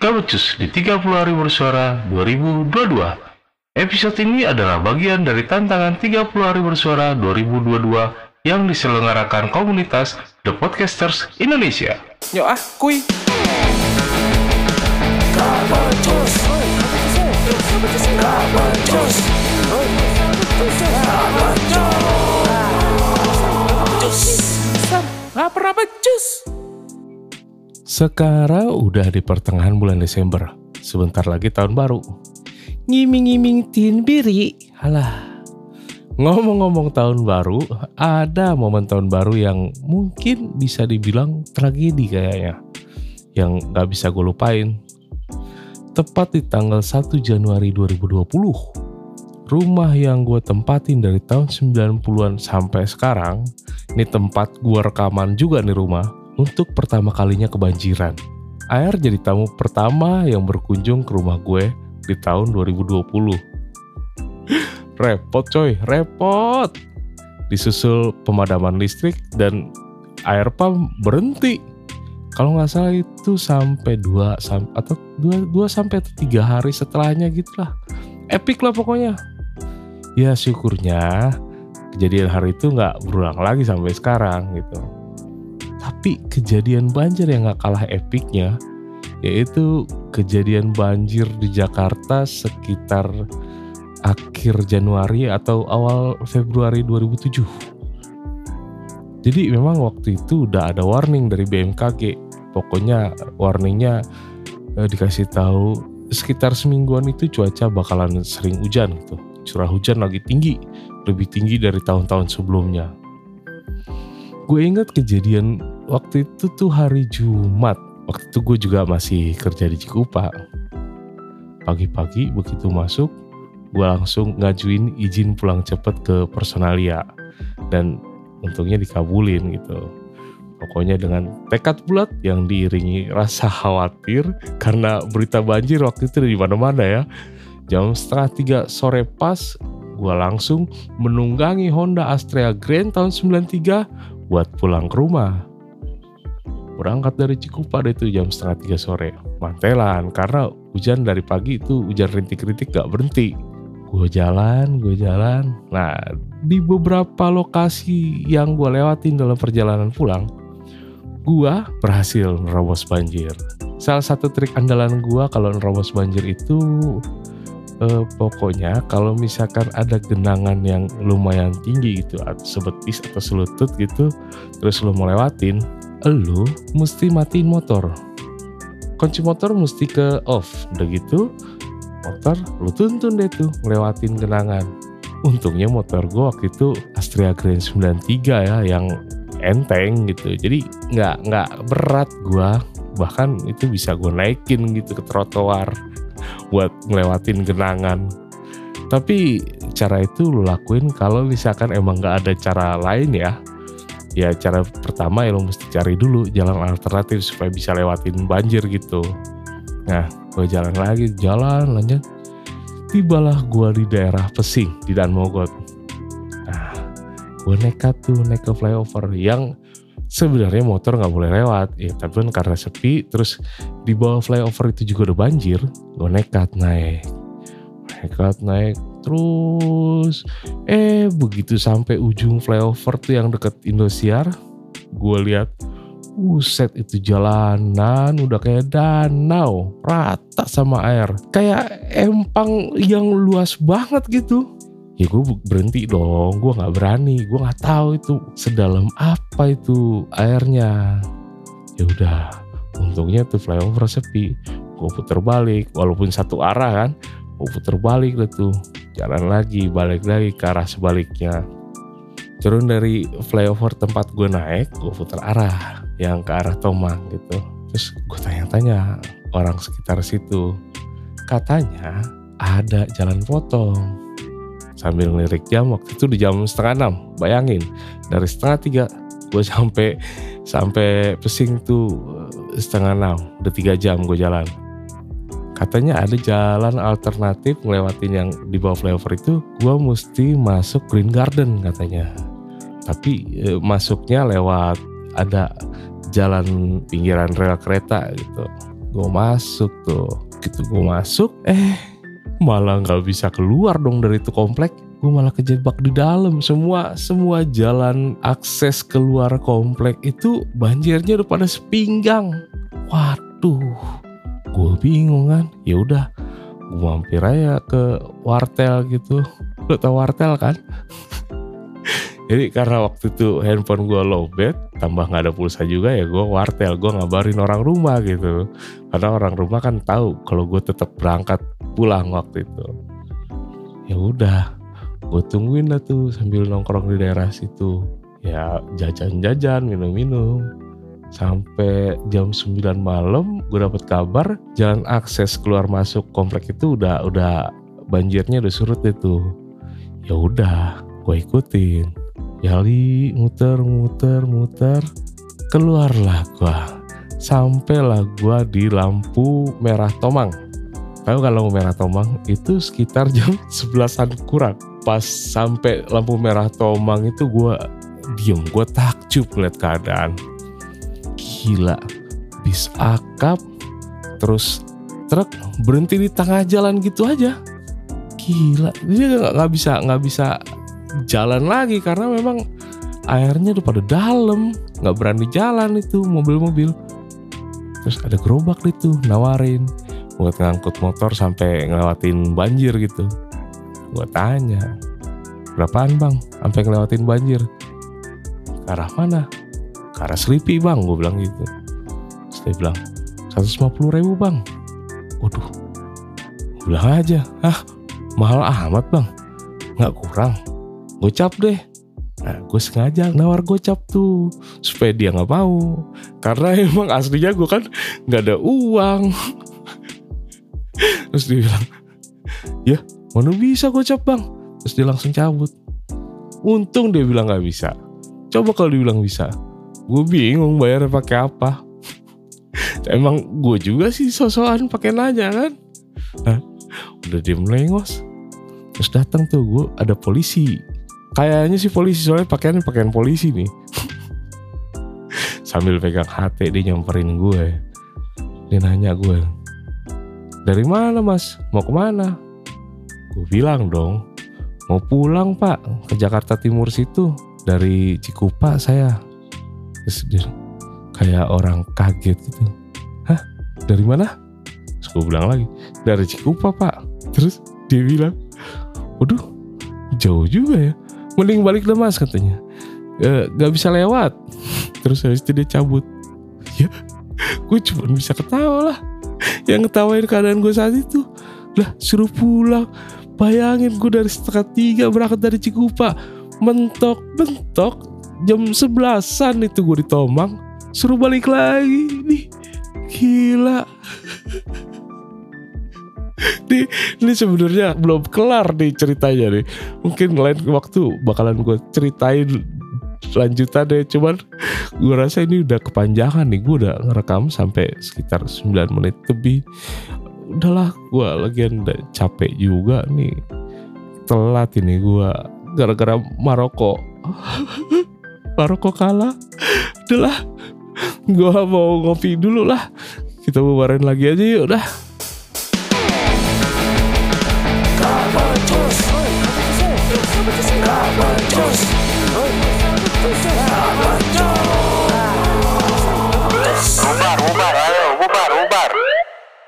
Gabecus di 30 hari bersuara 2022. Episode ini adalah bagian dari tantangan 30 hari bersuara 2022 yang diselenggarakan komunitas The Podcasters Indonesia. Yuk ah, kuy. Lapar Sekarang udah di pertengahan bulan Desember. Sebentar lagi tahun baru. Ngiming-ngiming tin biri. Halah. Ngomong-ngomong tahun baru, ada momen tahun baru yang mungkin bisa dibilang tragedi kayaknya. Yang gak bisa gue lupain. Tepat di tanggal 1 Januari 2020, rumah yang gue tempatin dari tahun 90-an sampai sekarang, ini tempat gue rekaman juga nih rumah, untuk pertama kalinya kebanjiran. Air jadi tamu pertama yang berkunjung ke rumah gue di tahun 2020. repot coy, repot. Disusul pemadaman listrik dan air pump berhenti. Kalau nggak salah itu sampai 2 atau 2, 2 sampai 3 hari setelahnya gitulah. Epic lah pokoknya. Ya syukurnya kejadian hari itu nggak berulang lagi sampai sekarang gitu. Tapi kejadian banjir yang gak kalah epiknya yaitu kejadian banjir di Jakarta sekitar akhir Januari atau awal Februari 2007. Jadi memang waktu itu udah ada warning dari BMKG. Pokoknya warningnya eh, dikasih tahu sekitar semingguan itu cuaca bakalan sering hujan gitu. Curah hujan lagi tinggi, lebih tinggi dari tahun-tahun sebelumnya. Gue ingat kejadian waktu itu tuh hari Jumat. Waktu itu gue juga masih kerja di Cikupa. Pagi-pagi begitu masuk, gue langsung ngajuin izin pulang cepet ke personalia. Dan untungnya dikabulin gitu. Pokoknya dengan tekad bulat yang diiringi rasa khawatir karena berita banjir waktu itu di mana-mana ya. Jam setengah tiga sore pas, gue langsung menunggangi Honda Astrea Grand tahun 93 buat pulang ke rumah. Berangkat dari Cikupa itu jam setengah tiga sore. Mantelan, karena hujan dari pagi itu hujan rintik-rintik gak berhenti. Gue jalan, gue jalan. Nah, di beberapa lokasi yang gue lewatin dalam perjalanan pulang, gue berhasil nerobos banjir. Salah satu trik andalan gue kalau nerobos banjir itu eh, pokoknya kalau misalkan ada genangan yang lumayan tinggi gitu sebetis atau selutut gitu terus lo mau lewatin lo mesti matiin motor. Kunci motor mesti ke off. Udah gitu motor lu tuntun deh tuh ngelewatin genangan. Untungnya motor gue waktu itu Astrea Grand 93 ya yang enteng gitu. Jadi nggak nggak berat gue bahkan itu bisa gue naikin gitu ke trotoar buat ngelewatin genangan. Tapi cara itu lu lakuin kalau misalkan emang nggak ada cara lain ya. Ya cara pertama ya lo mesti cari dulu jalan alternatif supaya bisa lewatin banjir gitu. Nah gue jalan lagi jalan lanjut. Tibalah gue di daerah Pesing di Dan Mogot. Nah gue nekat tuh naik ke flyover yang sebenarnya motor nggak boleh lewat. Ya tapi kan karena sepi terus di bawah flyover itu juga udah banjir gue nekat naik. Nekat naik terus eh begitu sampai ujung flyover tuh yang deket Indosiar gue lihat Buset itu jalanan udah kayak danau rata sama air. Kayak empang yang luas banget gitu ya gue berhenti dong gue nggak berani gue nggak tahu itu sedalam apa itu airnya. Ya udah untungnya tuh flyover sepi gue puter balik walaupun satu arah kan gue puter balik deh tuh jalan lagi balik lagi ke arah sebaliknya. Turun dari flyover tempat gue naik gue puter arah yang ke arah Tomang gitu. Terus gue tanya-tanya orang sekitar situ katanya ada jalan potong sambil ngelirik jam waktu itu di jam setengah enam. Bayangin dari setengah tiga gue sampai sampai pesing tuh setengah enam. Udah tiga jam gue jalan. Katanya ada jalan alternatif ngelewatin yang di bawah flyover itu gue mesti masuk Green Garden katanya. Tapi e, masuknya lewat ada jalan pinggiran rel kereta gitu. Gue masuk tuh. Gitu gue masuk eh malah nggak bisa keluar dong dari itu komplek. Gue malah kejebak di dalam. Semua semua jalan akses keluar komplek itu banjirnya udah pada sepinggang. Waduh. Gue bingung kan. Ya udah gue mampir aja ke wartel gitu. Lo tau wartel kan jadi karena waktu itu handphone gue lowbat, tambah nggak ada pulsa juga ya gue wartel, gue ngabarin orang rumah gitu. Karena orang rumah kan tahu kalau gue tetap berangkat pulang waktu itu. Ya udah, gue tungguin lah tuh sambil nongkrong di daerah situ. Ya jajan-jajan, minum-minum. Sampai jam 9 malam gue dapet kabar jalan akses keluar masuk komplek itu udah udah banjirnya udah surut itu. Ya udah, gue ikutin Yali muter muter muter. Keluarlah gua. Sampailah gua di lampu merah Tomang. Tahu kalau merah Tomang itu sekitar jam 11an kurang. Pas sampai lampu merah Tomang itu gua diem. Gua takjub ngeliat keadaan. Gila. Bis akap. Terus truk berhenti di tengah jalan gitu aja. Gila. Dia nggak bisa nggak bisa jalan lagi karena memang airnya udah pada dalam nggak berani jalan itu mobil-mobil. Terus ada gerobak itu nawarin buat ngangkut motor sampai ngelewatin banjir gitu. Gue tanya berapaan bang? Sampai ngelewatin banjir? Ke arah mana? Ke arah Selipi bang gue bilang gitu. Terus dia bilang 150 ribu bang. Waduh bilang aja. Ah mahal amat bang. Nggak kurang gocap deh Nah, gue sengaja nawar gocap tuh supaya dia nggak mau, karena emang aslinya gue kan nggak ada uang. Terus dia bilang, ya mana bisa gocap bang? Terus dia langsung cabut. Untung dia bilang nggak bisa. Coba kalau dibilang bisa, gue bingung bayar pakai apa. emang gue juga sih sosokan pakai nanya kan. Nah, udah dia melengos. Terus datang tuh gue ada polisi kayaknya sih polisi soalnya pakaiannya pakaian polisi nih. Sambil pegang HT dia nyamperin gue. Dia nanya gue dari mana mas? Mau ke mana? Gue bilang dong mau pulang pak ke Jakarta Timur situ dari Cikupa saya. Terus dia kayak orang kaget gitu hah? Dari mana? Terus gue bilang lagi dari Cikupa pak. Terus dia bilang waduh jauh juga ya mending balik deh mas katanya. E, gak bisa lewat. Terus habis itu dia cabut. Ya gue cuma bisa ketawa lah. Yang ketawain keadaan gue saat itu. Lah suruh pulang. Bayangin gue dari setengah tiga berangkat dari Cikupa. Mentok mentok. Jam sebelasan itu gue di Tomang. Suruh balik lagi nih. Gila ini, ini sebenarnya belum kelar nih ceritanya nih. Mungkin lain waktu bakalan gue ceritain lanjutan deh. Cuman gue rasa ini udah kepanjangan nih. Gue udah ngerekam sampai sekitar 9 menit lebih. Udahlah gue lagi udah capek juga nih. Telat ini gue gara-gara Maroko. Maroko kalah. Udahlah. Gue mau ngopi dulu lah. Kita bubarin lagi aja yuk udah. Kabar Jos.